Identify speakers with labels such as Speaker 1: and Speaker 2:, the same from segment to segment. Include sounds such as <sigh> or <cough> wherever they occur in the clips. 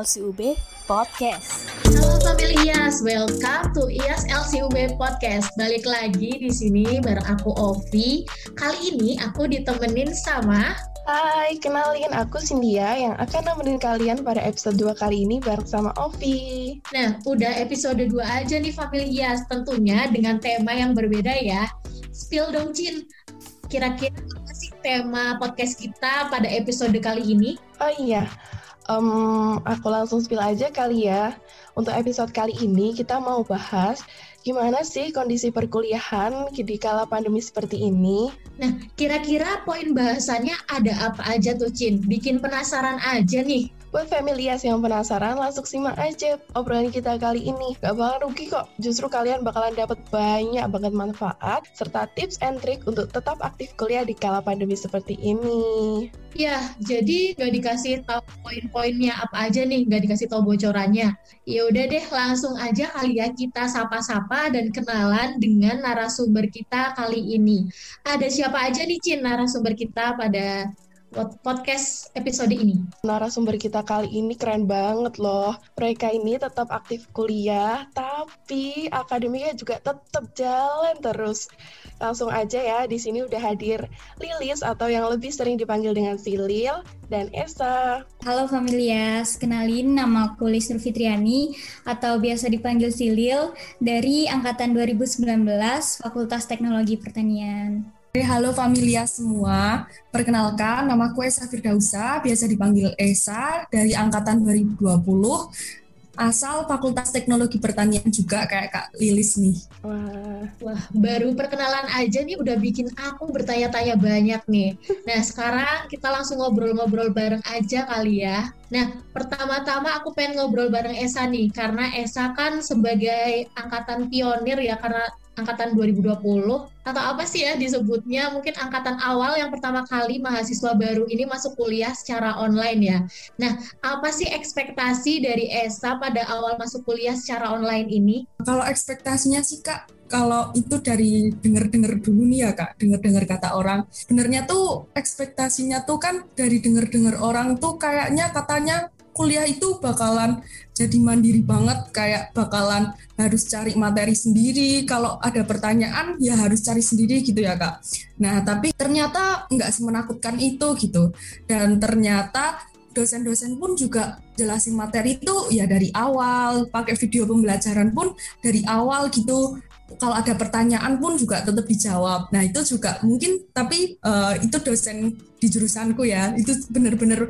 Speaker 1: LCUB Podcast.
Speaker 2: Halo family IAS, welcome to IAS LCUB Podcast. Balik lagi di sini bareng aku Ovi. Kali ini aku ditemenin sama
Speaker 3: Hai, kenalin aku Cynthia yang akan nemenin kalian pada episode 2 kali ini bareng sama Ovi.
Speaker 2: Nah, udah episode 2 aja nih family IAS, tentunya dengan tema yang berbeda ya. Spill dong Cin, kira-kira apa sih tema podcast kita pada episode kali ini?
Speaker 3: Oh iya, Um, aku langsung spill aja kali ya. Untuk episode kali ini kita mau bahas gimana sih kondisi perkuliahan di kala pandemi seperti ini.
Speaker 2: Nah, kira-kira poin bahasannya ada apa aja tuh, Cin? Bikin penasaran aja nih.
Speaker 3: Buat familias yang penasaran, langsung simak aja obrolan kita kali ini. Gak bakal rugi kok, justru kalian bakalan dapat banyak banget manfaat serta tips and trik untuk tetap aktif kuliah di kala pandemi seperti ini.
Speaker 2: Ya, jadi gak dikasih tahu poin-poinnya apa aja nih, gak dikasih tahu bocorannya. Ya udah deh, langsung aja kali ya kita sapa-sapa dan kenalan dengan narasumber kita kali ini. Ada siapa aja nih Cin narasumber kita pada podcast episode ini.
Speaker 3: Narasumber kita kali ini keren banget loh. Mereka ini tetap aktif kuliah, tapi akademiknya juga tetap jalan terus. Langsung aja ya, di sini udah hadir Lilis atau yang lebih sering dipanggil dengan Silil dan Esa.
Speaker 4: Halo Familias, kenalin nama aku Lisur Fitriani atau biasa dipanggil Silil dari angkatan 2019 Fakultas Teknologi Pertanian.
Speaker 5: Halo familia semua, perkenalkan nama aku Esa Firdausa, biasa dipanggil Esa dari angkatan 2020 asal Fakultas Teknologi Pertanian juga kayak Kak Lilis nih.
Speaker 2: Wah, wah baru perkenalan aja nih udah bikin aku bertanya-tanya banyak nih. Nah sekarang kita langsung ngobrol-ngobrol bareng aja kali ya. Nah pertama-tama aku pengen ngobrol bareng Esa nih karena Esa kan sebagai angkatan pionir ya karena angkatan 2020 atau apa sih ya disebutnya mungkin angkatan awal yang pertama kali mahasiswa baru ini masuk kuliah secara online ya. Nah, apa sih ekspektasi dari ESA pada awal masuk kuliah secara online ini?
Speaker 5: Kalau ekspektasinya sih Kak, kalau itu dari denger-denger dulu nih ya kak, denger-denger kata orang. Sebenarnya tuh ekspektasinya tuh kan dari denger-denger orang tuh kayaknya katanya kuliah itu bakalan jadi mandiri banget kayak bakalan harus cari materi sendiri. Kalau ada pertanyaan ya harus cari sendiri gitu ya kak. Nah tapi ternyata nggak semenakutkan itu gitu. Dan ternyata dosen-dosen pun juga jelasin materi itu ya dari awal pakai video pembelajaran pun dari awal gitu. Kalau ada pertanyaan pun juga tetap dijawab. Nah itu juga mungkin tapi uh, itu dosen di jurusanku ya. Itu benar-benar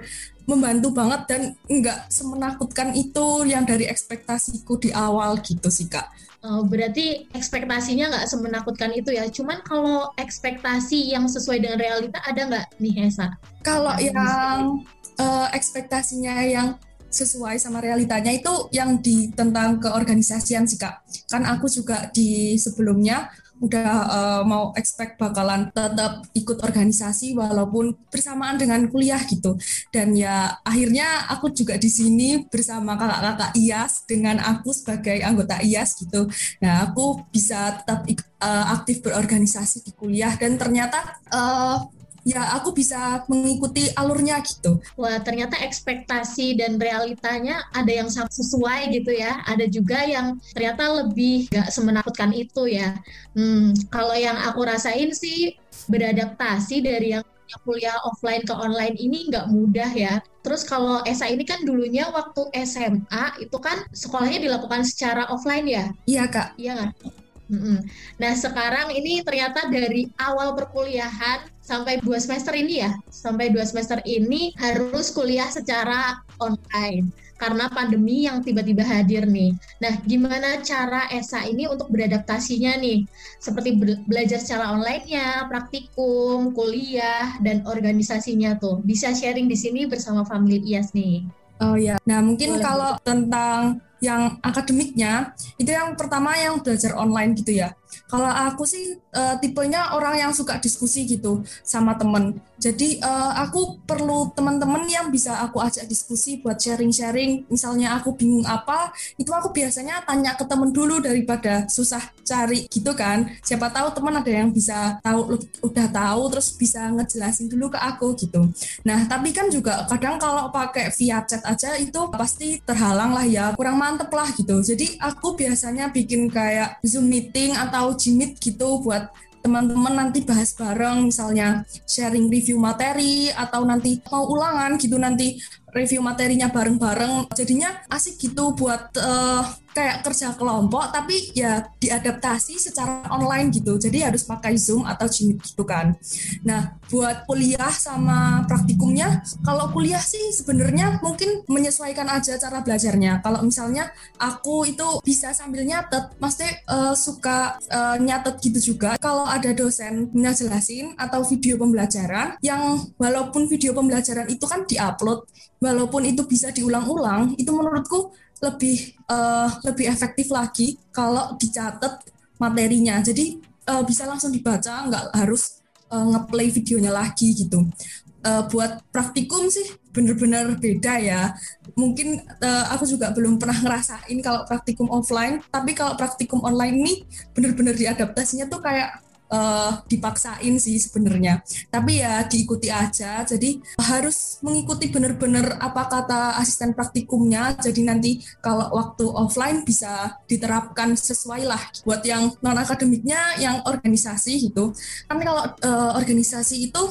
Speaker 5: membantu banget dan nggak semenakutkan itu yang dari ekspektasiku di awal gitu sih kak.
Speaker 2: Oh, berarti ekspektasinya nggak semenakutkan itu ya. Cuman kalau ekspektasi yang sesuai dengan realita ada nggak nih Hesa?
Speaker 5: Kalau yang uh, ekspektasinya yang sesuai sama realitanya itu yang di tentang keorganisasian sih kak. Kan aku juga di sebelumnya udah uh, mau expect bakalan tetap ikut organisasi walaupun bersamaan dengan kuliah gitu. Dan ya akhirnya aku juga di sini bersama kakak-kakak IAS dengan aku sebagai anggota IAS gitu. Nah, aku bisa tetap uh, aktif berorganisasi di kuliah dan ternyata uh, ya aku bisa mengikuti alurnya gitu.
Speaker 2: Wah ternyata ekspektasi dan realitanya ada yang sesuai gitu ya. Ada juga yang ternyata lebih gak semenakutkan itu ya. Hmm, kalau yang aku rasain sih beradaptasi dari yang kuliah offline ke online ini nggak mudah ya. Terus kalau ESA ini kan dulunya waktu SMA itu kan sekolahnya dilakukan secara offline ya?
Speaker 5: Iya kak.
Speaker 2: Iya kan? Nah sekarang ini ternyata dari awal perkuliahan sampai dua semester ini ya, sampai dua semester ini harus kuliah secara online karena pandemi yang tiba-tiba hadir nih. Nah, gimana cara ESA ini untuk beradaptasinya nih? Seperti belajar secara online-nya, praktikum, kuliah, dan organisasinya tuh. Bisa sharing di sini bersama Family IAS nih.
Speaker 5: Oh ya, nah mungkin Boleh. kalau tentang yang akademiknya itu yang pertama yang belajar online gitu ya. Kalau aku sih uh, tipenya orang yang suka diskusi gitu sama temen. Jadi uh, aku perlu teman-teman yang bisa aku ajak diskusi buat sharing-sharing. Misalnya aku bingung apa, itu aku biasanya tanya ke temen dulu daripada susah cari gitu kan. Siapa tahu teman ada yang bisa tahu udah tahu terus bisa ngejelasin dulu ke aku gitu. Nah tapi kan juga kadang kalau pakai via chat aja itu pasti terhalang lah ya, kurang mantep lah gitu. Jadi aku biasanya bikin kayak Zoom meeting atau Jimit gitu buat teman-teman nanti bahas bareng misalnya sharing review materi atau nanti mau ulangan gitu nanti review materinya bareng-bareng. Jadinya asik gitu buat uh, kayak kerja kelompok tapi ya diadaptasi secara online gitu. Jadi harus pakai zoom atau Jimit gitu kan. Nah buat kuliah sama praktikumnya kalau kuliah sih sebenarnya mungkin menyesuaikan aja cara belajarnya. Kalau misalnya aku itu bisa sambil nyatet pasti uh, suka uh, nyatet gitu juga. Kalau ada dosen ngejelasin atau video pembelajaran yang walaupun video pembelajaran itu kan diupload walaupun itu bisa diulang-ulang, itu menurutku lebih uh, lebih efektif lagi kalau dicatat materinya. Jadi uh, bisa langsung dibaca, nggak harus uh, ngeplay videonya lagi gitu. Uh, buat praktikum sih bener-bener beda ya. Mungkin uh, aku juga belum pernah ngerasain kalau praktikum offline, tapi kalau praktikum online ini bener-bener diadaptasinya tuh kayak uh, dipaksain sih sebenarnya. Tapi ya diikuti aja. Jadi harus mengikuti benar-benar apa kata asisten praktikumnya. Jadi nanti kalau waktu offline bisa diterapkan sesuai lah. Buat yang non akademiknya, yang organisasi gitu. Kan kalau uh, organisasi itu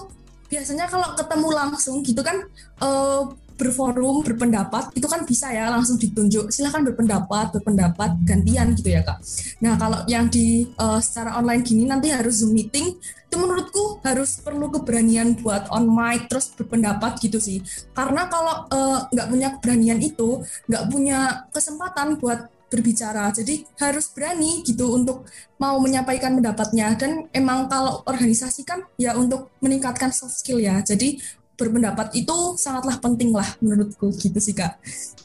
Speaker 5: biasanya kalau ketemu langsung gitu kan uh, berforum berpendapat itu kan bisa ya langsung ditunjuk. Silahkan berpendapat berpendapat gantian gitu ya kak. Nah kalau yang di uh, secara online gini nanti harus zoom meeting. Itu menurutku harus perlu keberanian buat on mic terus berpendapat gitu sih. Karena kalau eh, nggak uh, punya keberanian itu nggak punya kesempatan buat berbicara. Jadi harus berani gitu untuk mau menyampaikan pendapatnya. Dan emang kalau organisasi kan ya untuk meningkatkan soft skill ya. Jadi berpendapat itu sangatlah penting lah menurutku gitu sih kak.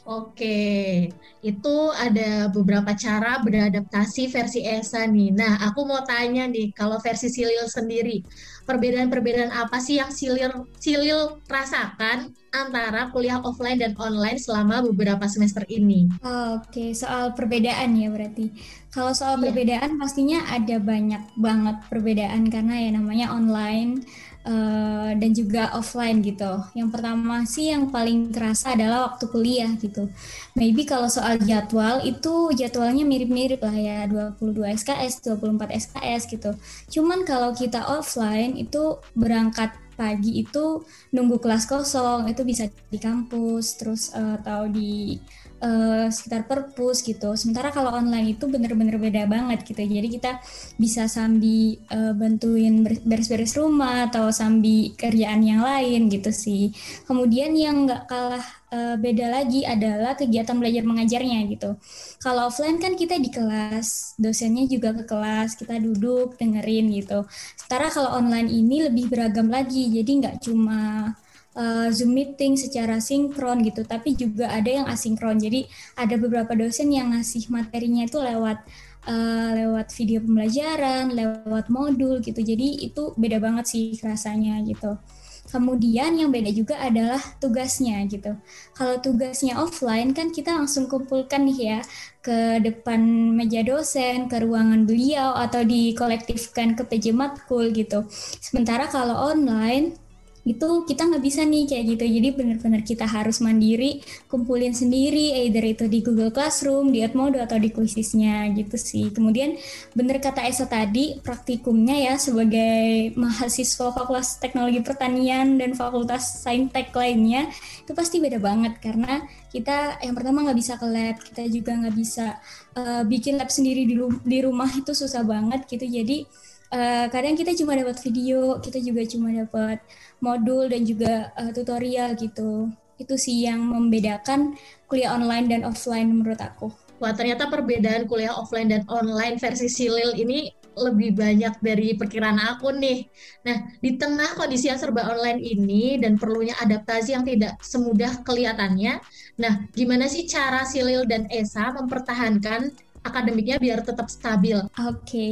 Speaker 2: Oke, itu ada beberapa cara beradaptasi versi ESA nih. Nah, aku mau tanya nih, kalau versi Silil sendiri, perbedaan-perbedaan apa sih yang Silil, Silil rasakan antara kuliah offline dan online selama beberapa semester ini?
Speaker 4: Oh, Oke, okay. soal perbedaan ya berarti. Kalau soal yeah. perbedaan pastinya ada banyak banget perbedaan karena ya namanya online uh, dan juga offline gitu. Yang pertama sih yang paling terasa adalah waktu kuliah gitu. Maybe kalau soal jadwal itu jadwalnya mirip-mirip lah ya 22 SKS, 24 SKS gitu. Cuman kalau kita offline itu berangkat pagi itu nunggu kelas kosong itu bisa di kampus terus uh, atau di uh, sekitar perpus gitu. Sementara kalau online itu bener-bener beda banget gitu. Jadi kita bisa sambil uh, bantuin beres-beres rumah atau sambil kerjaan yang lain gitu sih. Kemudian yang nggak kalah uh, beda lagi adalah kegiatan belajar mengajarnya gitu. Kalau offline kan kita di kelas, dosennya juga ke kelas, kita duduk dengerin gitu. Sementara kalau online ini lebih beragam lagi. Jadi nggak cuma uh, Zoom meeting secara sinkron gitu, tapi juga ada yang asinkron. Jadi ada beberapa dosen yang ngasih materinya itu lewat uh, lewat video pembelajaran, lewat modul gitu. Jadi itu beda banget sih rasanya gitu. Kemudian yang beda juga adalah tugasnya gitu. Kalau tugasnya offline kan kita langsung kumpulkan nih ya ke depan meja dosen, ke ruangan beliau atau dikolektifkan ke PJ Matkul gitu. Sementara kalau online itu kita nggak bisa nih kayak gitu. Jadi benar-benar kita harus mandiri kumpulin sendiri either itu di Google Classroom di Edmodo atau di Quiziznya gitu sih. Kemudian bener kata Esa tadi praktikumnya ya sebagai mahasiswa Fakultas Teknologi Pertanian dan Fakultas Saintek lainnya itu pasti beda banget. Karena kita yang pertama nggak bisa ke lab kita juga nggak bisa uh, bikin lab sendiri di, di rumah itu susah banget gitu. Jadi uh, kadang kita cuma dapat video kita juga cuma dapat modul dan juga uh, tutorial gitu. Itu sih yang membedakan kuliah online dan offline menurut aku.
Speaker 2: Wah, ternyata perbedaan kuliah offline dan online versi Silil ini lebih banyak dari perkiraan aku nih. Nah, di tengah kondisi yang serba online ini dan perlunya adaptasi yang tidak semudah kelihatannya, nah, gimana sih cara Silil dan Esa mempertahankan akademiknya biar tetap stabil?
Speaker 4: Oke, okay.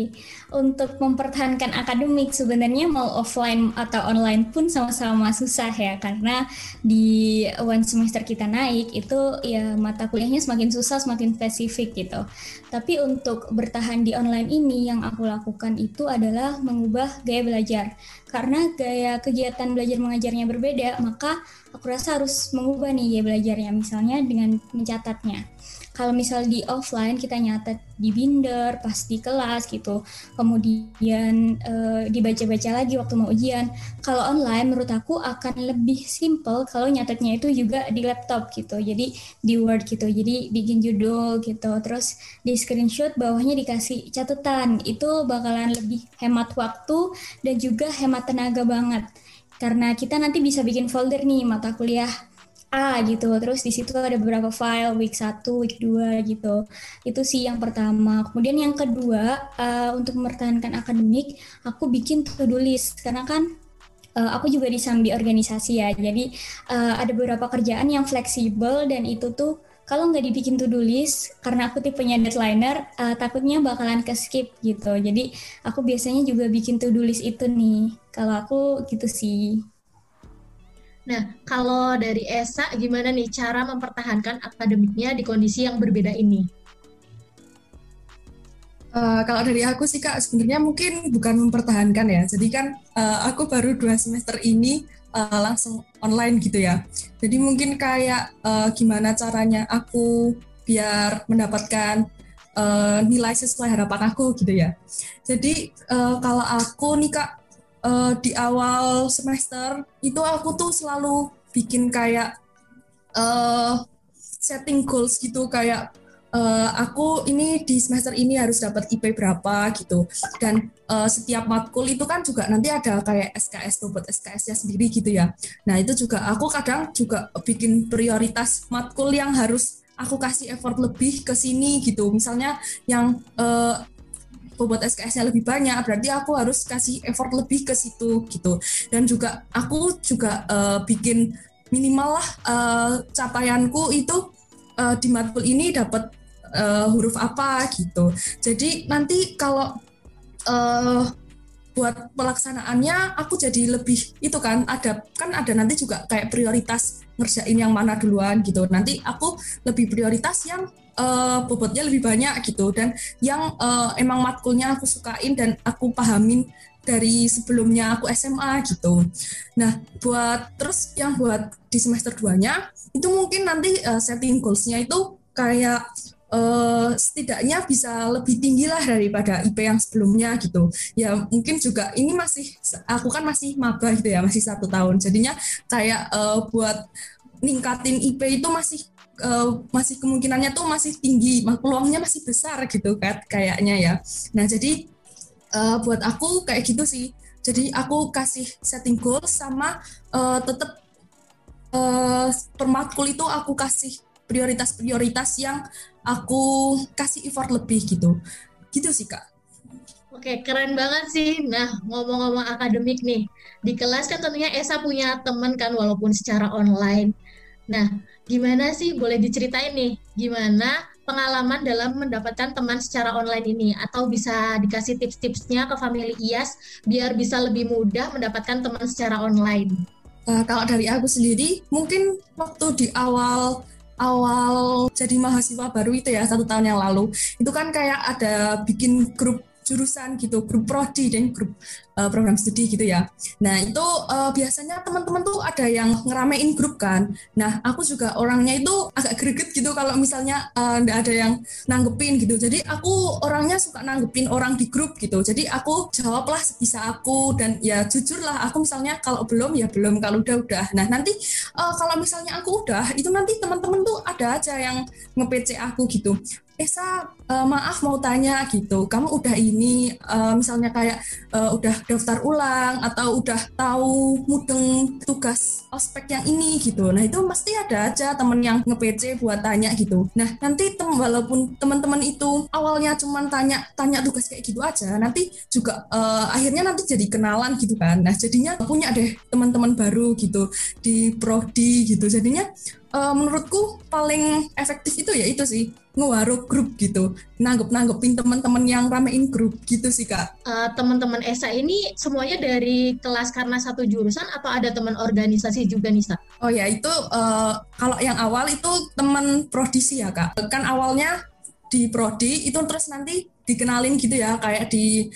Speaker 4: untuk mempertahankan akademik sebenarnya mau offline atau online pun sama-sama susah ya karena di one semester kita naik itu ya mata kuliahnya semakin susah, semakin spesifik gitu. Tapi untuk bertahan di online ini yang aku lakukan itu adalah mengubah gaya belajar. Karena gaya kegiatan belajar mengajarnya berbeda, maka aku rasa harus mengubah nih gaya belajarnya misalnya dengan mencatatnya kalau misal di offline kita nyatet di binder pas di kelas gitu. Kemudian e, dibaca-baca lagi waktu mau ujian. Kalau online menurut aku akan lebih simple kalau nyatetnya itu juga di laptop gitu. Jadi di word gitu. Jadi bikin judul gitu. Terus di screenshot bawahnya dikasih catatan. Itu bakalan lebih hemat waktu dan juga hemat tenaga banget. Karena kita nanti bisa bikin folder nih mata kuliah A gitu. Terus di situ ada beberapa file week 1, week 2 gitu. Itu sih yang pertama. Kemudian yang kedua, uh, untuk mempertahankan akademik, aku bikin to-do list karena kan uh, aku juga di sambi organisasi ya. Jadi uh, ada beberapa kerjaan yang fleksibel dan itu tuh kalau nggak dibikin to-do list karena aku tipenya deadlineer uh, takutnya bakalan ke skip gitu. Jadi aku biasanya juga bikin to-do list itu nih. Kalau aku gitu sih.
Speaker 2: Nah, kalau dari Esa, gimana nih cara mempertahankan akademiknya di kondisi yang berbeda ini?
Speaker 5: Uh, kalau dari aku sih kak, sebenarnya mungkin bukan mempertahankan ya. Jadi kan uh, aku baru dua semester ini uh, langsung online gitu ya. Jadi mungkin kayak uh, gimana caranya aku biar mendapatkan uh, nilai sesuai harapan aku gitu ya. Jadi uh, kalau aku nih kak uh, di awal semester itu aku tuh selalu bikin kayak uh, setting goals gitu kayak uh, aku ini di semester ini harus dapat IP berapa gitu. Dan uh, setiap matkul itu kan juga nanti ada kayak SKS buat SKS-nya sendiri gitu ya. Nah itu juga aku kadang juga bikin prioritas matkul yang harus aku kasih effort lebih ke sini gitu. Misalnya yang uh, bobot SKS-nya lebih banyak berarti aku harus kasih effort lebih ke situ gitu. Dan juga aku juga uh, bikin minimal lah uh, capaianku itu uh, di matkul ini dapat uh, huruf apa gitu. Jadi nanti kalau uh, buat pelaksanaannya aku jadi lebih itu kan ada kan ada nanti juga kayak prioritas ngerjain yang mana duluan gitu. Nanti aku lebih prioritas yang uh, bobotnya lebih banyak gitu dan yang uh, emang matkulnya aku sukain dan aku pahamin dari sebelumnya aku SMA gitu. Nah, buat terus yang buat di semester 2-nya itu mungkin nanti uh, setting goals-nya itu kayak uh, setidaknya bisa lebih tinggi lah daripada IP yang sebelumnya gitu. Ya mungkin juga ini masih aku kan masih maba gitu ya, masih satu tahun. Jadinya kayak uh, buat ningkatin IP itu masih uh, masih kemungkinannya tuh masih tinggi, peluangnya masih besar gitu kan kayaknya ya. Nah jadi uh, buat aku kayak gitu sih. Jadi aku kasih setting goal sama uh, tetap uh, per matkul itu aku kasih prioritas-prioritas yang aku kasih effort lebih gitu. Gitu sih kak.
Speaker 2: Oke, keren banget sih. Nah, ngomong-ngomong akademik nih, di kelas kan tentunya Esa punya teman kan walaupun secara online. Nah, Gimana sih? Boleh diceritain nih gimana pengalaman dalam mendapatkan teman secara online ini? Atau bisa dikasih tips-tipsnya ke family IAS biar bisa lebih mudah mendapatkan teman secara online.
Speaker 5: Uh, kalau dari aku sendiri mungkin waktu di awal awal jadi mahasiswa baru itu ya satu tahun yang lalu. Itu kan kayak ada bikin grup jurusan gitu, grup prodi dan grup uh, program studi gitu ya. Nah itu uh, biasanya teman-teman tuh ada yang ngeramein grup kan. Nah aku juga orangnya itu agak greget gitu kalau misalnya uh, ada yang nanggepin gitu. Jadi aku orangnya suka nanggepin orang di grup gitu. Jadi aku jawablah sebisa aku dan ya jujur lah aku misalnya kalau belum ya belum kalau udah udah. Nah nanti uh, kalau misalnya aku udah itu nanti teman-teman tuh ada aja yang nge-PC aku gitu. Esa uh, maaf mau tanya gitu kamu udah ini uh, misalnya kayak uh, udah daftar ulang atau udah tahu mudeng tugas ospek yang ini gitu. Nah itu pasti ada aja temen yang nge-PC buat tanya gitu. Nah nanti tem walaupun teman-teman itu awalnya cuma tanya tanya tugas kayak gitu aja nanti juga uh, akhirnya nanti jadi kenalan gitu kan. Nah jadinya punya deh teman-teman baru gitu di prodi gitu. Jadinya uh, menurutku paling efektif itu ya itu sih ngewaru grup gitu. Nanggep nanggepin teman-teman yang ramein grup gitu sih kak.
Speaker 2: Uh, teman-teman Esa ini semuanya dari kelas karena satu jurusan atau ada teman organisasi juga Nisa
Speaker 5: oh ya itu uh, kalau yang awal itu teman prodisi ya kak. Kan awalnya di prodi itu terus nanti dikenalin gitu ya kayak di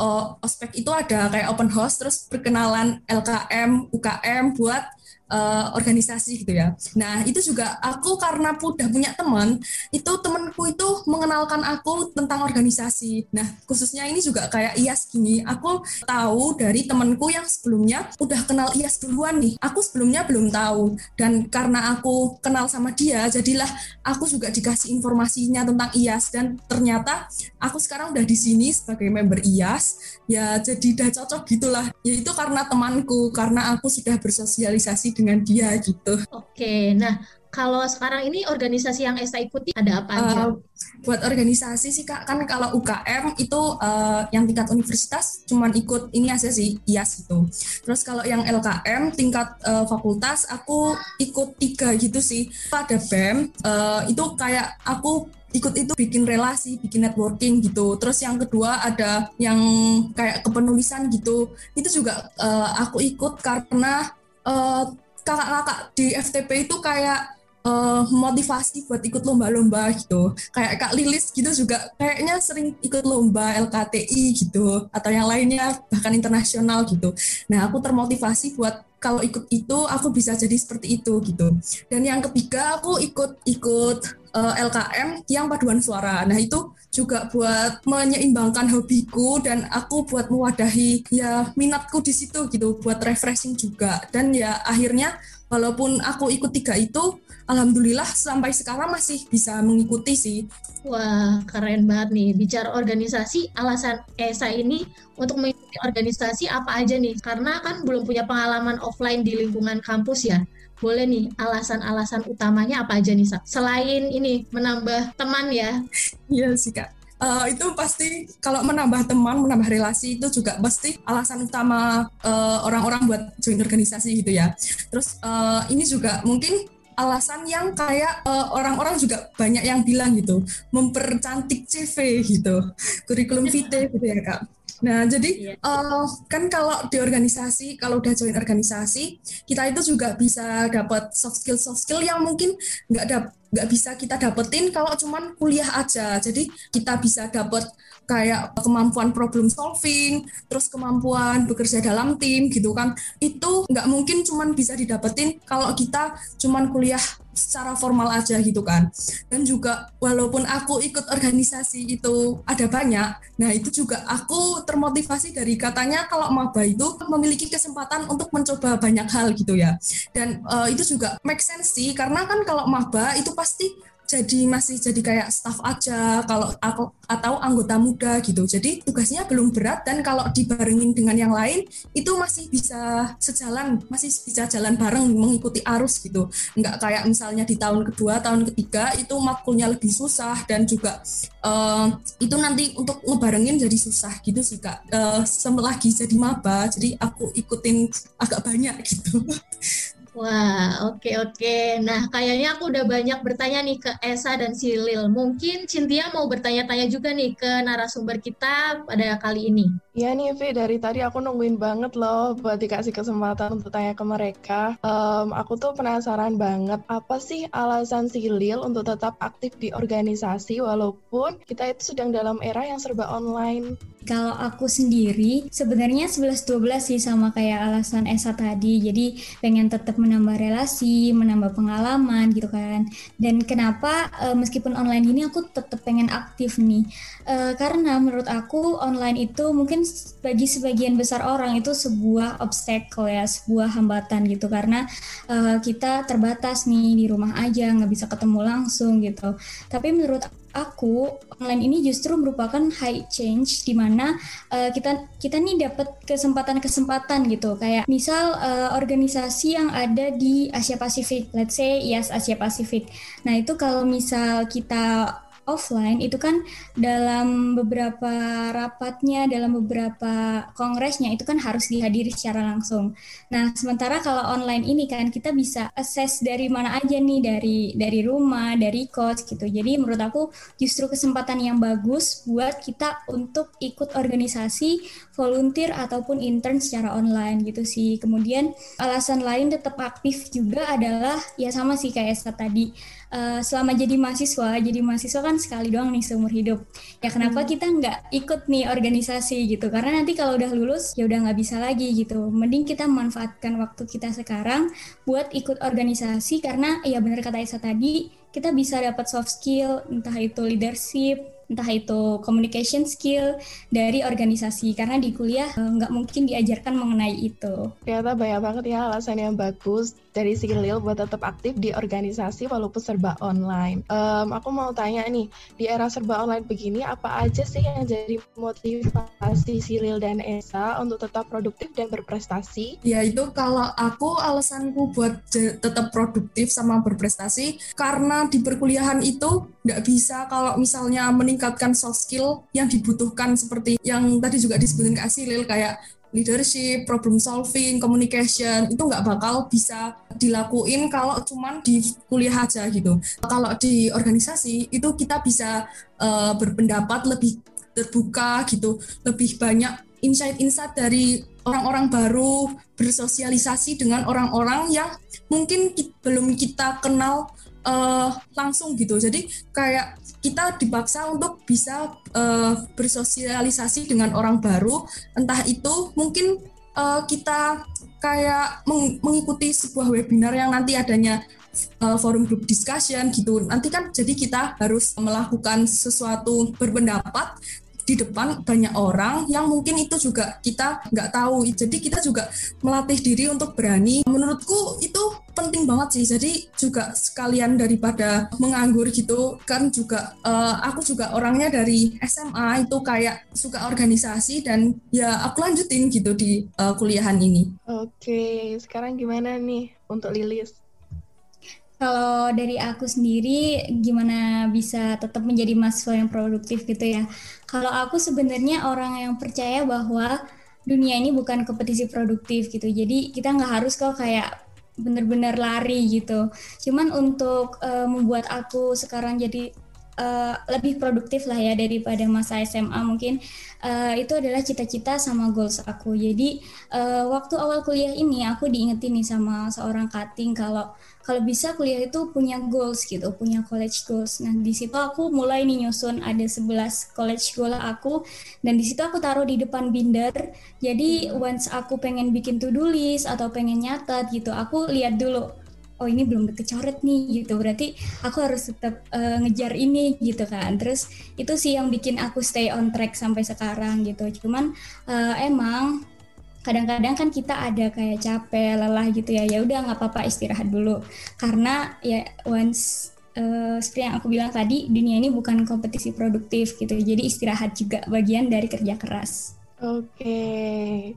Speaker 5: uh, ospek itu ada kayak open house terus perkenalan LKM UKM buat uh, organisasi gitu ya. Nah itu juga aku karena udah punya teman, itu temanku itu mengenalkan aku tentang organisasi. Nah khususnya ini juga kayak IAS gini, aku tahu dari temanku yang sebelumnya udah kenal IAS duluan nih. Aku sebelumnya belum tahu dan karena aku kenal sama dia, jadilah aku juga dikasih informasinya tentang IAS dan ternyata aku sekarang udah di sini sebagai member IAS. Ya jadi udah cocok gitulah. Ya itu karena temanku, karena aku sudah bersosialisasi dengan dia gitu.
Speaker 2: Oke, nah kalau sekarang ini organisasi yang Esa ikuti ada apa aja? Uh,
Speaker 5: buat organisasi sih kak, kan kalau UKM itu uh, yang tingkat universitas cuman ikut ini aja sih IAS gitu. Terus kalau yang LKM tingkat uh, fakultas aku ikut tiga gitu sih. Ada BEM uh, itu kayak aku ikut itu bikin relasi, bikin networking gitu. Terus yang kedua ada yang kayak kepenulisan gitu. Itu juga uh, aku ikut karena uh, kakak-kakak di FTP itu kayak uh, motivasi buat ikut lomba-lomba gitu. Kayak Kak Lilis gitu juga kayaknya sering ikut lomba LKTI gitu atau yang lainnya bahkan internasional gitu. Nah, aku termotivasi buat kalau ikut itu aku bisa jadi seperti itu gitu. Dan yang ketiga aku ikut ikut uh, eh, LKM yang paduan suara. Nah, itu juga buat menyeimbangkan hobiku dan aku buat mewadahi ya minatku di situ gitu buat refreshing juga dan ya akhirnya walaupun aku ikut tiga itu alhamdulillah sampai sekarang masih bisa mengikuti sih
Speaker 2: Wah, keren banget nih. Bicara organisasi, alasan ESA ini untuk mengikuti organisasi apa aja nih? Karena kan belum punya pengalaman offline di lingkungan kampus ya. Boleh nih, alasan-alasan utamanya apa aja nih, Selain ini, menambah teman ya.
Speaker 5: Iya sih, Kak. Uh, itu pasti kalau menambah teman, menambah relasi itu juga pasti alasan utama uh, orang-orang buat join organisasi gitu ya. Terus uh, ini juga mungkin alasan yang kayak uh, orang-orang juga banyak yang bilang gitu mempercantik CV gitu kurikulum vitae <laughs> gitu ya kak Nah, jadi uh, kan kalau di organisasi, kalau udah join organisasi, kita itu juga bisa dapat soft skill soft skill yang mungkin nggak ada nggak bisa kita dapetin kalau cuman kuliah aja. Jadi kita bisa dapat kayak kemampuan problem solving, terus kemampuan bekerja dalam tim gitu kan. Itu nggak mungkin cuman bisa didapetin kalau kita cuman kuliah secara formal aja gitu kan. Dan juga walaupun aku ikut organisasi itu ada banyak, nah itu juga aku termotivasi dari katanya kalau maba itu memiliki kesempatan untuk mencoba banyak hal gitu ya. Dan uh, itu juga make sense sih karena kan kalau maba itu pasti jadi masih jadi kayak staff aja kalau aku atau anggota muda gitu. Jadi tugasnya belum berat dan kalau dibarengin dengan yang lain itu masih bisa sejalan, masih bisa jalan bareng mengikuti arus gitu. Enggak kayak misalnya di tahun kedua, tahun ketiga itu makulnya lebih susah dan juga uh, itu nanti untuk ngebarengin jadi susah gitu sih kak. Uh, lagi jadi maba, jadi aku ikutin agak banyak gitu. <laughs>
Speaker 2: Wah, oke okay, oke. Okay. Nah, kayaknya aku udah banyak bertanya nih ke Esa dan Silil. Mungkin Cynthia mau bertanya-tanya juga nih ke narasumber kita pada kali ini.
Speaker 3: Iya nih, Vi. Dari tadi aku nungguin banget loh buat dikasih kesempatan untuk tanya ke mereka. Um, aku tuh penasaran banget, apa sih alasan Silil untuk tetap aktif di organisasi walaupun kita itu sedang dalam era yang serba online?
Speaker 4: Kalau aku sendiri sebenarnya 11-12 sih sama kayak alasan Esa tadi. Jadi pengen tetap menambah relasi, menambah pengalaman gitu kan. Dan kenapa uh, meskipun online ini aku tetap pengen aktif nih? Uh, karena menurut aku online itu mungkin bagi sebagian besar orang itu sebuah obstacle ya, sebuah hambatan gitu. Karena uh, kita terbatas nih di rumah aja nggak bisa ketemu langsung gitu. Tapi menurut aku online ini justru merupakan high change di mana uh, kita kita nih dapat kesempatan-kesempatan gitu. Kayak misal uh, organisasi yang ada di Asia Pasifik. Let's say yes Asia Pasifik. Nah itu kalau misal kita offline itu kan dalam beberapa rapatnya, dalam beberapa kongresnya itu kan harus dihadiri secara langsung. Nah, sementara kalau online ini kan kita bisa akses dari mana aja nih dari dari rumah, dari kos gitu. Jadi menurut aku justru kesempatan yang bagus buat kita untuk ikut organisasi, volunteer ataupun intern secara online gitu sih. Kemudian alasan lain tetap aktif juga adalah ya sama sih kayak tadi uh, selama jadi mahasiswa, jadi mahasiswa kan sekali doang nih seumur hidup. Ya kenapa hmm. kita nggak ikut nih organisasi gitu? Karena nanti kalau udah lulus ya udah nggak bisa lagi gitu. Mending kita memanfaatkan waktu kita sekarang buat ikut organisasi karena ya benar kata Isa tadi kita bisa dapat soft skill, entah itu leadership, entah itu communication skill dari organisasi karena di kuliah eh, nggak mungkin diajarkan mengenai itu.
Speaker 3: Ternyata banyak banget ya alasan yang bagus dari si Lil buat tetap aktif di organisasi walaupun serba online. Um, aku mau tanya nih, di era serba online begini apa aja sih yang jadi motivasi si Lil dan Esa untuk tetap produktif dan berprestasi?
Speaker 5: Ya itu kalau aku alasanku buat tetap produktif sama berprestasi karena di perkuliahan itu nggak bisa kalau misalnya meningkatkan soft skill yang dibutuhkan seperti yang tadi juga disebutin Kak Silil kayak leadership, problem solving, communication itu nggak bakal bisa dilakuin kalau cuman di kuliah aja gitu. Kalau di organisasi itu kita bisa uh, berpendapat lebih terbuka gitu, lebih banyak insight-insight dari orang-orang baru bersosialisasi dengan orang-orang yang mungkin belum kita kenal uh, langsung gitu. Jadi kayak kita dipaksa untuk bisa uh, bersosialisasi dengan orang baru, entah itu mungkin uh, kita kayak meng mengikuti sebuah webinar yang nanti adanya uh, forum group discussion gitu. Nanti kan jadi kita harus melakukan sesuatu berpendapat di depan banyak orang yang mungkin itu juga kita nggak tahu. Jadi kita juga melatih diri untuk berani. Menurutku itu penting banget sih. Jadi juga sekalian daripada menganggur gitu kan juga uh, aku juga orangnya dari SMA itu kayak suka organisasi dan ya aku lanjutin gitu di uh, kuliahan ini.
Speaker 3: Oke, sekarang gimana nih untuk Lilis?
Speaker 4: Kalau dari aku sendiri, gimana bisa tetap menjadi mahasiswa yang produktif gitu ya? Kalau aku sebenarnya orang yang percaya bahwa dunia ini bukan kompetisi produktif gitu. Jadi kita nggak harus kok kayak bener-bener lari gitu. Cuman untuk uh, membuat aku sekarang jadi uh, lebih produktif lah ya daripada masa SMA mungkin uh, itu adalah cita-cita sama goals aku. Jadi uh, waktu awal kuliah ini aku diingetin nih sama seorang cutting kalau kalau bisa kuliah itu punya goals gitu, punya college goals. Nah, di situ aku mulai nih nyusun ada 11 college goal aku dan di situ aku taruh di depan binder. Jadi once aku pengen bikin to-do list atau pengen nyatet gitu, aku lihat dulu oh ini belum kecoret nih gitu. Berarti aku harus tetap uh, ngejar ini gitu kan. Terus itu sih yang bikin aku stay on track sampai sekarang gitu. Cuman uh, emang kadang-kadang kan kita ada kayak capek lelah gitu ya. Ya udah nggak apa-apa istirahat dulu. Karena ya once uh, seperti yang aku bilang tadi dunia ini bukan kompetisi produktif gitu. Jadi istirahat juga bagian dari kerja keras.
Speaker 3: Oke.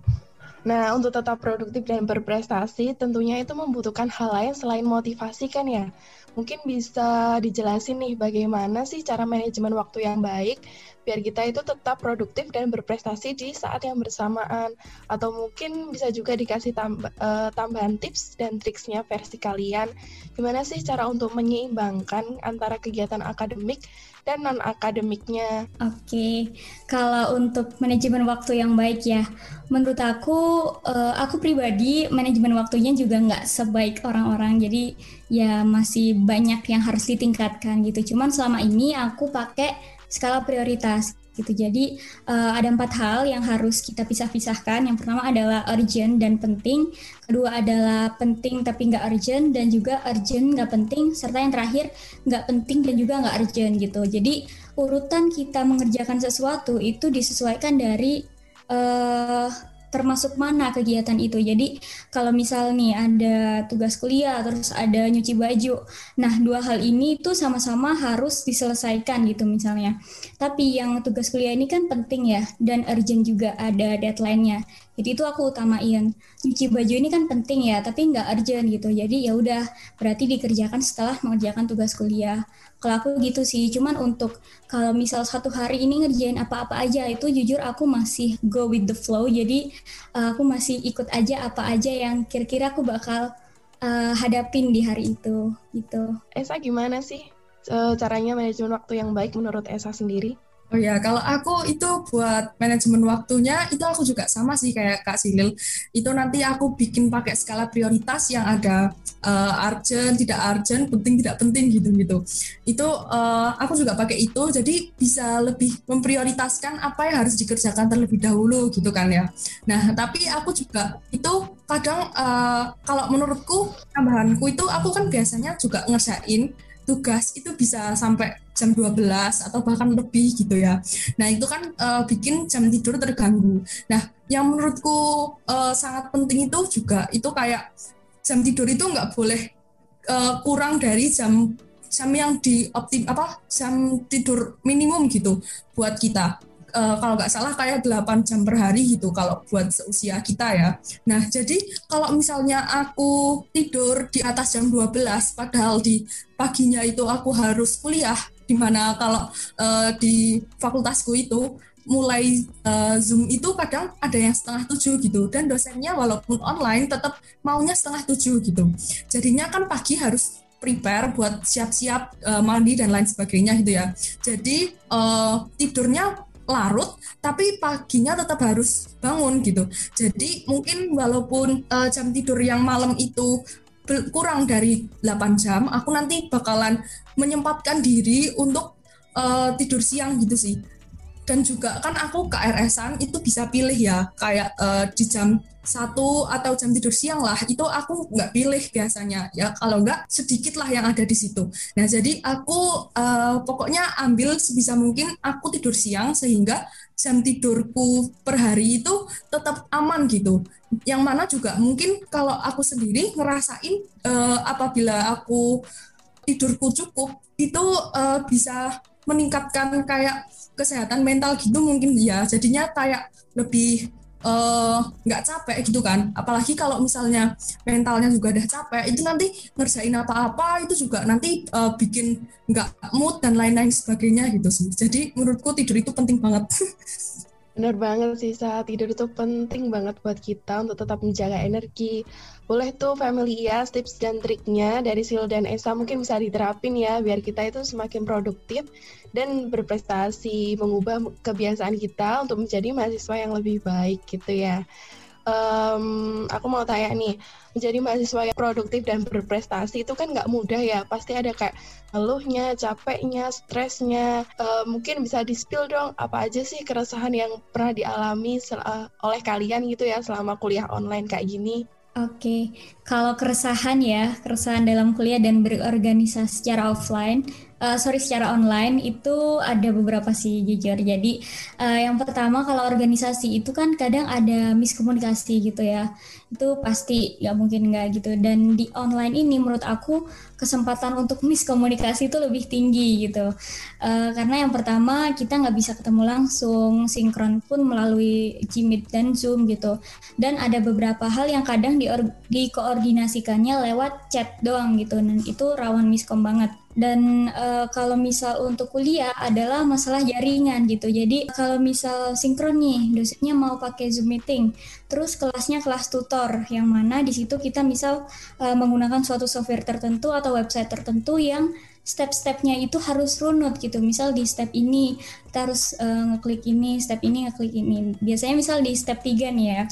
Speaker 3: Nah, untuk tetap produktif dan berprestasi, tentunya itu membutuhkan hal lain selain motivasi kan ya. Mungkin bisa dijelasin nih bagaimana sih cara manajemen waktu yang baik biar kita itu tetap produktif dan berprestasi di saat yang bersamaan. Atau mungkin bisa juga dikasih tambah, uh, tambahan tips dan triksnya versi kalian. Gimana sih cara untuk menyeimbangkan antara kegiatan akademik dan non akademiknya.
Speaker 4: Oke, kalau untuk manajemen waktu yang baik ya, menurut aku, uh, aku pribadi manajemen waktunya juga nggak sebaik orang-orang. Jadi ya masih banyak yang harus ditingkatkan gitu. Cuman selama ini aku pakai skala prioritas gitu. Jadi uh, ada empat hal yang harus kita pisah-pisahkan. Yang pertama adalah urgent dan penting. Kedua adalah penting tapi nggak urgent dan juga urgent nggak penting. Serta yang terakhir nggak penting dan juga nggak urgent gitu. Jadi urutan kita mengerjakan sesuatu itu disesuaikan dari uh, termasuk mana kegiatan itu. Jadi kalau misal nih ada tugas kuliah terus ada nyuci baju. Nah, dua hal ini tuh sama-sama harus diselesaikan gitu misalnya. Tapi yang tugas kuliah ini kan penting ya dan urgent juga ada deadline-nya. Jadi itu aku utamain. Nyuci baju ini kan penting ya, tapi nggak urgent gitu. Jadi ya udah berarti dikerjakan setelah mengerjakan tugas kuliah. Kalau aku gitu sih, cuman untuk kalau misal satu hari ini ngerjain apa-apa aja itu jujur aku masih go with the flow. Jadi uh, aku masih ikut aja apa aja yang kira-kira aku bakal uh, hadapin di hari itu gitu.
Speaker 3: Esa gimana sih uh, caranya manajemen waktu yang baik menurut Esa sendiri?
Speaker 5: Oh ya, kalau aku itu buat manajemen waktunya itu aku juga sama sih kayak Kak Silil. Itu nanti aku bikin pakai skala prioritas yang ada uh, urgent, tidak urgent, penting, tidak penting gitu-gitu. Itu uh, aku juga pakai itu jadi bisa lebih memprioritaskan apa yang harus dikerjakan terlebih dahulu gitu kan ya. Nah, tapi aku juga itu kadang uh, kalau menurutku tambahanku itu aku kan biasanya juga ngerjain tugas itu bisa sampai jam 12 atau bahkan lebih gitu ya. Nah, itu kan uh, bikin jam tidur terganggu. Nah, yang menurutku uh, sangat penting itu juga itu kayak jam tidur itu nggak boleh uh, kurang dari jam jam yang di optim apa jam tidur minimum gitu buat kita uh, kalau nggak salah kayak 8 jam per hari gitu kalau buat seusia kita ya. Nah, jadi kalau misalnya aku tidur di atas jam 12 padahal di paginya itu aku harus kuliah di mana kalau uh, di fakultasku itu mulai uh, Zoom itu kadang ada yang setengah tujuh gitu. Dan dosennya walaupun online tetap maunya setengah tujuh gitu. Jadinya kan pagi harus prepare buat siap-siap uh, mandi dan lain sebagainya gitu ya. Jadi uh, tidurnya larut tapi paginya tetap harus bangun gitu. Jadi mungkin walaupun uh, jam tidur yang malam itu kurang dari 8 jam aku nanti bakalan menyempatkan diri untuk uh, tidur siang gitu sih. Dan juga kan aku KRS-an itu bisa pilih ya kayak uh, di jam satu atau jam tidur siang lah itu aku nggak pilih biasanya. Ya kalau nggak sedikit lah yang ada di situ. Nah jadi aku uh, pokoknya ambil sebisa mungkin aku tidur siang sehingga jam tidurku per hari itu tetap aman gitu yang mana juga mungkin kalau aku sendiri ngerasain uh, apabila aku tidurku cukup itu uh, bisa meningkatkan kayak kesehatan mental gitu mungkin ya. Jadinya kayak lebih Eh, nggak uh, capek gitu kan. Apalagi kalau misalnya mentalnya juga udah capek itu nanti ngerjain apa-apa itu juga nanti uh, bikin nggak mood dan lain-lain sebagainya gitu sih. Jadi menurutku tidur itu penting banget <laughs>
Speaker 3: Benar banget sih, saat tidur itu penting banget buat kita untuk tetap menjaga energi. Boleh tuh family ya, tips dan triknya dari Sil dan Esa mungkin bisa diterapin ya, biar kita itu semakin produktif dan berprestasi, mengubah kebiasaan kita untuk menjadi mahasiswa yang lebih baik gitu ya um, aku mau tanya nih, menjadi mahasiswa yang produktif dan berprestasi itu kan nggak mudah ya. Pasti ada kayak ngeluhnya, capeknya, stresnya. Uh, mungkin bisa di-spill dong apa aja sih keresahan yang pernah dialami oleh kalian gitu ya selama kuliah online kayak gini?
Speaker 4: Oke, okay. kalau keresahan ya, keresahan dalam kuliah dan berorganisasi secara offline, uh, sorry secara online itu ada beberapa sih jujur. Jadi uh, yang pertama kalau organisasi itu kan kadang ada miskomunikasi gitu ya. Itu pasti nggak mungkin nggak gitu. Dan di online ini menurut aku kesempatan untuk miskomunikasi itu lebih tinggi gitu. Uh, karena yang pertama kita nggak bisa ketemu langsung, sinkron pun melalui Gmeet dan Zoom gitu. Dan ada beberapa hal yang kadang di dikoordinasikannya lewat chat doang gitu. Dan itu rawan miskom banget dan uh, kalau misal untuk kuliah adalah masalah jaringan gitu jadi kalau misal sinkron nih dosennya mau pakai zoom meeting terus kelasnya kelas tutor yang mana di situ kita misal uh, menggunakan suatu software tertentu atau website tertentu yang step-stepnya itu harus runut gitu. Misal di step ini kita harus uh, ngeklik ini, step ini ngeklik ini. Biasanya misal di step 3 nih ya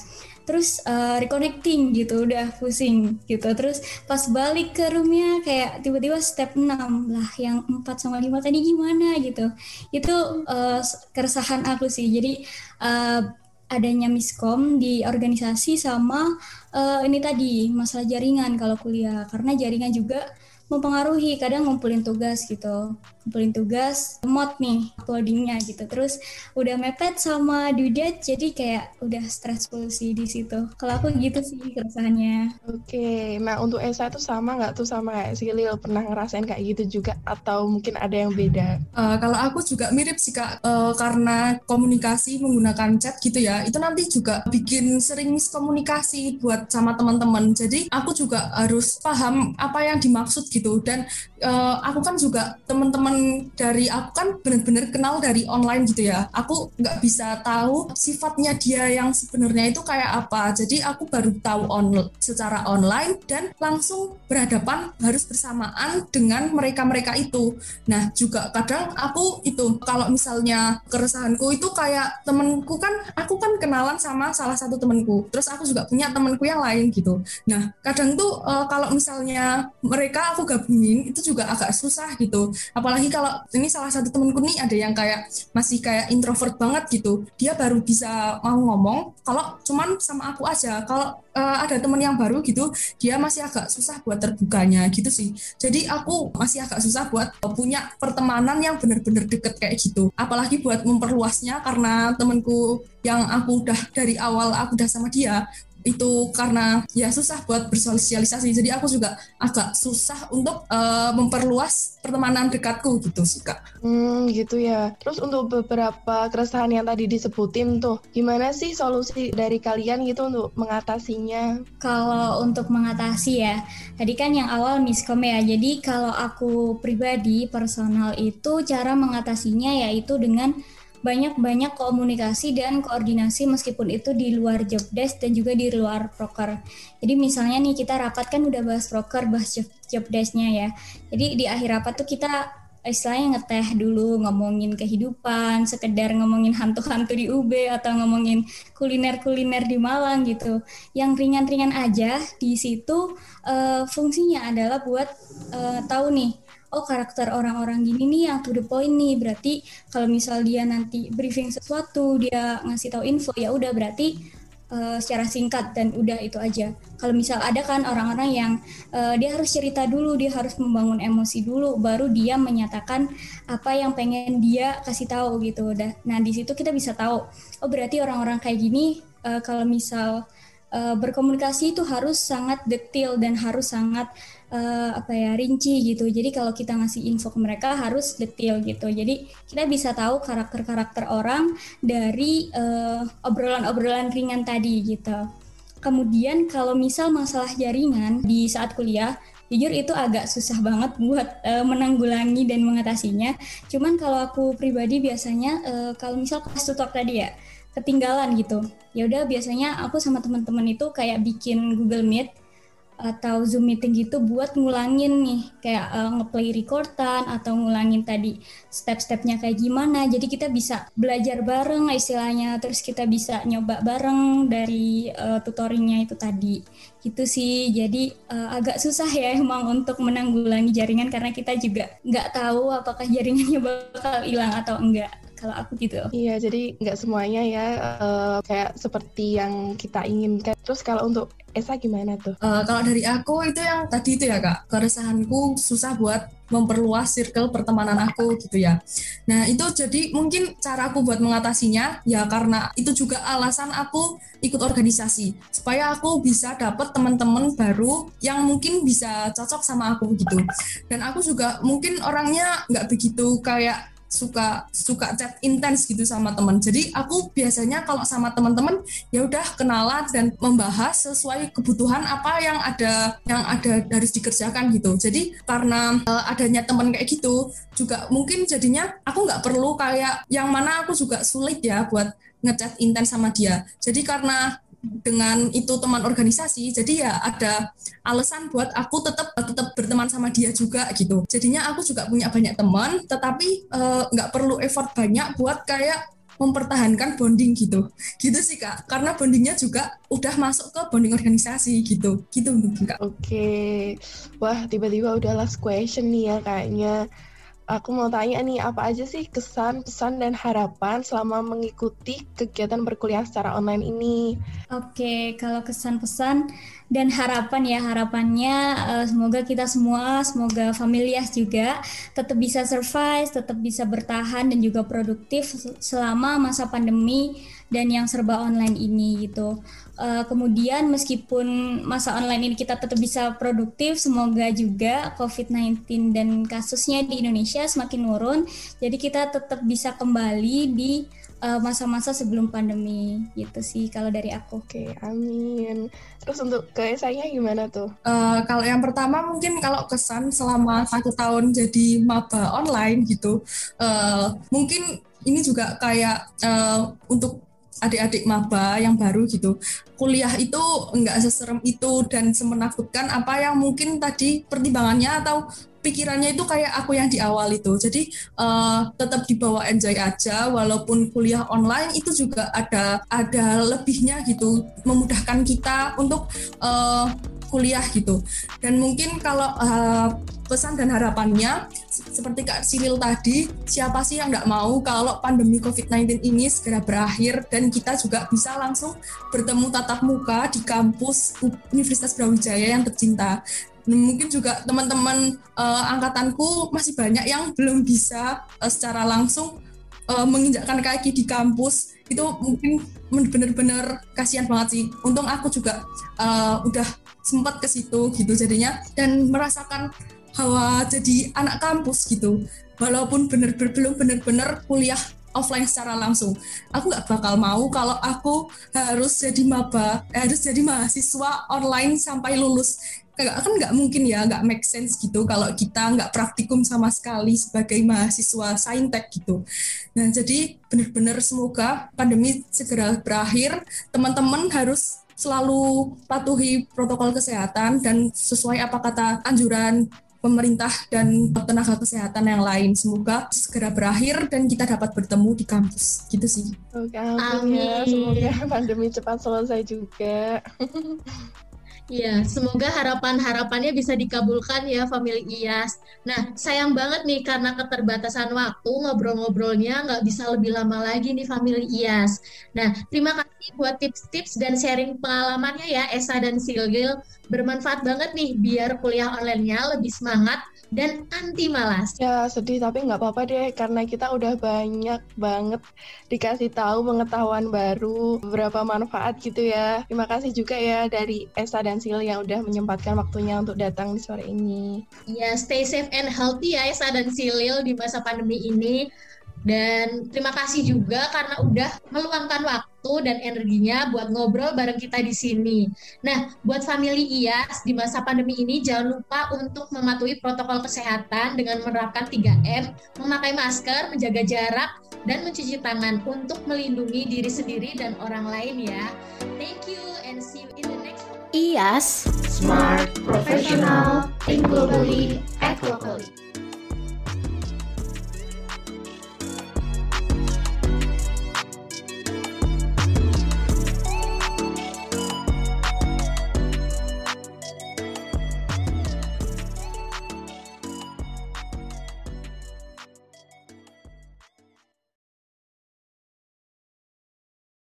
Speaker 4: terus uh, reconnecting gitu udah pusing gitu. Terus pas balik ke roomnya kayak tiba-tiba step 6 lah yang 4 sama 5 tadi gimana gitu. Itu uh, keresahan aku sih. Jadi uh, adanya miskom di organisasi sama uh, ini tadi masalah jaringan kalau kuliah. Karena jaringan juga mempengaruhi. Kadang ngumpulin tugas gitu. Ngumpulin tugas mod nih uploadingnya gitu. Terus udah mepet sama due date jadi kayak udah stressful sih di situ. Kalau aku gitu sih keresahannya
Speaker 3: oke okay. nah untuk Esa tuh sama nggak tuh sama kayak si Lil? Pernah ngerasain kayak gitu juga? Atau mungkin ada yang beda?
Speaker 5: Uh, kalau aku juga mirip sih kak. Uh, karena komunikasi menggunakan chat gitu ya itu nanti juga bikin sering miskomunikasi buat sama teman-teman. Jadi aku juga harus paham apa yang dimaksud gitu. Dan uh, aku kan juga teman-teman dari aku kan benar-benar kenal dari online gitu ya. Aku nggak bisa tahu sifatnya dia yang sebenarnya itu kayak apa. Jadi aku baru tahu on secara online dan langsung berhadapan harus bersamaan dengan mereka-mereka itu. Nah juga kadang aku itu kalau misalnya keresahanku itu kayak temenku kan aku kan kenalan sama salah satu temenku terus aku juga punya temenku yang lain gitu. Nah kadang tuh uh, kalau misalnya mereka aku gabungin itu juga agak susah gitu. Apalagi kalau ini salah satu temenku nih ada yang kayak masih kayak introvert banget gitu. Dia baru bisa mau ngomong kalau cuman sama aku aja. Kalau uh, ada teman yang baru gitu dia masih agak susah buat terbukanya gitu sih. Jadi aku masih agak susah buat punya pertemanan yang benar-benar deket kayak gitu. Apalagi buat memperluasnya karena temenku yang aku udah dari awal aku udah sama dia itu karena ya susah buat bersosialisasi jadi aku juga agak susah untuk uh, memperluas pertemanan dekatku gitu sih kak.
Speaker 3: Hmm gitu ya. Terus untuk beberapa keresahan yang tadi disebutin tuh gimana sih solusi dari kalian gitu untuk mengatasinya?
Speaker 4: Kalau untuk mengatasi ya tadi kan yang awal miskom ya. Jadi kalau aku pribadi personal itu cara mengatasinya yaitu dengan banyak-banyak komunikasi dan koordinasi meskipun itu di luar job desk dan juga di luar proker. Jadi misalnya nih kita rapat kan udah bahas proker, bahas job, job desknya ya. Jadi di akhir rapat tuh kita istilahnya ngeteh dulu ngomongin kehidupan, sekedar ngomongin hantu-hantu di UB atau ngomongin kuliner-kuliner di Malang gitu. Yang ringan-ringan aja di situ uh, fungsinya adalah buat uh, tahu nih oh karakter orang-orang gini nih yang to the point nih berarti kalau misal dia nanti briefing sesuatu dia ngasih tahu info ya udah berarti uh, secara singkat dan udah itu aja. Kalau misal ada kan orang-orang yang uh, dia harus cerita dulu dia harus membangun emosi dulu baru dia menyatakan apa yang pengen dia kasih tahu gitu. Udah nah di situ kita bisa tahu oh berarti orang-orang kayak gini uh, kalau misal berkomunikasi itu harus sangat detail dan harus sangat uh, apa ya rinci gitu. Jadi kalau kita ngasih info ke mereka harus detail gitu. Jadi kita bisa tahu karakter-karakter orang dari uh, obrolan-obrolan ringan tadi gitu. Kemudian kalau misal masalah jaringan di saat kuliah, jujur itu agak susah banget buat uh, menanggulangi dan mengatasinya. Cuman kalau aku pribadi biasanya uh, kalau misal pas tutok tadi ya ketinggalan gitu. Ya udah biasanya aku sama teman-teman itu kayak bikin Google Meet atau Zoom meeting gitu buat ngulangin nih kayak uh, ngeplay recordan atau ngulangin tadi step-stepnya kayak gimana. Jadi kita bisa belajar bareng istilahnya. Terus kita bisa nyoba bareng dari uh, tutorialnya itu tadi. Gitu sih. Jadi uh, agak susah ya emang untuk menanggulangi jaringan karena kita juga nggak tahu apakah jaringannya bakal hilang atau enggak kalau aku gitu.
Speaker 3: Iya, jadi nggak semuanya ya uh, kayak seperti yang kita inginkan. Terus kalau untuk Esa gimana tuh?
Speaker 5: Uh, kalau dari aku itu yang tadi itu ya kak, keresahanku susah buat memperluas circle pertemanan aku gitu ya. Nah itu jadi mungkin cara aku buat mengatasinya ya karena itu juga alasan aku ikut organisasi supaya aku bisa dapet teman-teman baru yang mungkin bisa cocok sama aku gitu. Dan aku juga mungkin orangnya nggak begitu kayak suka suka chat intens gitu sama teman. Jadi aku biasanya kalau sama teman-teman ya udah kenalan dan membahas sesuai kebutuhan apa yang ada yang ada harus dikerjakan gitu. Jadi karena uh, adanya teman kayak gitu juga mungkin jadinya aku nggak perlu kayak yang mana aku juga sulit ya buat ngechat intens sama dia. Jadi karena dengan itu teman organisasi jadi ya ada alasan buat aku tetap tetap berteman sama dia juga gitu. Jadinya aku juga punya banyak teman tetapi eh, nggak uh, perlu effort banyak buat kayak mempertahankan bonding gitu. Gitu sih kak. Karena bondingnya juga udah masuk ke bonding organisasi gitu. Gitu mungkin kak.
Speaker 3: Oke. Wah tiba-tiba udah last question nih ya kayaknya Aku mau tanya nih, apa aja sih kesan, pesan, dan harapan selama mengikuti kegiatan berkuliah secara online ini?
Speaker 4: Oke, kalau kesan-pesan dan harapan ya, harapannya uh, semoga kita semua, semoga familias juga tetap bisa survive, tetap bisa bertahan dan juga produktif selama masa pandemi dan yang serba online ini gitu. Uh, kemudian meskipun masa online ini kita tetap bisa produktif, semoga juga COVID-19 dan kasusnya di Indonesia semakin menurun, jadi kita tetap bisa kembali di uh, masa-masa sebelum pandemi gitu sih kalau dari aku.
Speaker 3: Oke, amin. Terus untuk ke saya gimana tuh?
Speaker 5: Uh, kalau yang pertama mungkin kalau kesan selama satu tahun jadi maba online gitu, uh, mungkin ini juga kayak uh, untuk adik-adik maba yang baru gitu kuliah itu enggak seserem itu dan semenakutkan apa yang mungkin tadi pertimbangannya atau pikirannya itu kayak aku yang di awal itu. Jadi uh, tetap dibawa enjoy aja walaupun kuliah online itu juga ada ada lebihnya gitu memudahkan kita untuk uh, kuliah gitu. Dan mungkin kalau uh, pesan dan harapannya seperti Kak Siril tadi siapa sih yang nggak mau kalau pandemi COVID-19 ini segera berakhir dan kita juga bisa langsung bertemu tatap muka di kampus Universitas Brawijaya yang tercinta mungkin juga teman-teman uh, angkatanku masih banyak yang belum bisa uh, secara langsung uh, menginjakkan kaki di kampus itu mungkin benar-benar kasihan banget sih. Untung aku juga uh, udah sempat ke situ gitu jadinya dan merasakan hawa jadi anak kampus gitu. Walaupun benar-benar belum benar-benar kuliah offline secara langsung. Aku nggak bakal mau kalau aku harus jadi maba, harus jadi mahasiswa online sampai lulus kan nggak mungkin ya nggak make sense gitu kalau kita nggak praktikum sama sekali sebagai mahasiswa saintek gitu. Nah jadi benar-benar semoga pandemi segera berakhir. Teman-teman harus selalu patuhi protokol kesehatan dan sesuai apa kata anjuran pemerintah dan tenaga kesehatan yang lain. Semoga segera berakhir dan kita dapat bertemu di kampus. Gitu sih.
Speaker 3: Oke, amin. Ya. Semoga pandemi cepat selesai juga. <laughs>
Speaker 2: Iya, semoga harapan-harapannya bisa dikabulkan ya family IAS. Nah, sayang banget nih karena keterbatasan waktu ngobrol-ngobrolnya nggak bisa lebih lama lagi nih family IAS. Nah, terima kasih buat tips-tips dan sharing pengalamannya ya Esa dan Silgil. Bermanfaat banget nih biar kuliah online-nya lebih semangat dan anti malas.
Speaker 3: Ya sedih tapi nggak apa-apa deh karena kita udah banyak banget dikasih tahu pengetahuan baru, beberapa manfaat gitu ya. Terima kasih juga ya dari Esa dan Sil yang udah menyempatkan waktunya untuk datang di sore ini.
Speaker 2: Ya stay safe and healthy ya Esa dan Silil di masa pandemi ini. Dan terima kasih juga karena udah meluangkan waktu dan energinya buat ngobrol bareng kita di sini. Nah, buat family IAS di masa pandemi ini jangan lupa untuk mematuhi protokol kesehatan dengan menerapkan 3M, memakai masker, menjaga jarak, dan mencuci tangan untuk melindungi diri sendiri dan orang lain ya. Thank you and see you in the next
Speaker 1: IAS Smart Professional Think Globally Act Locally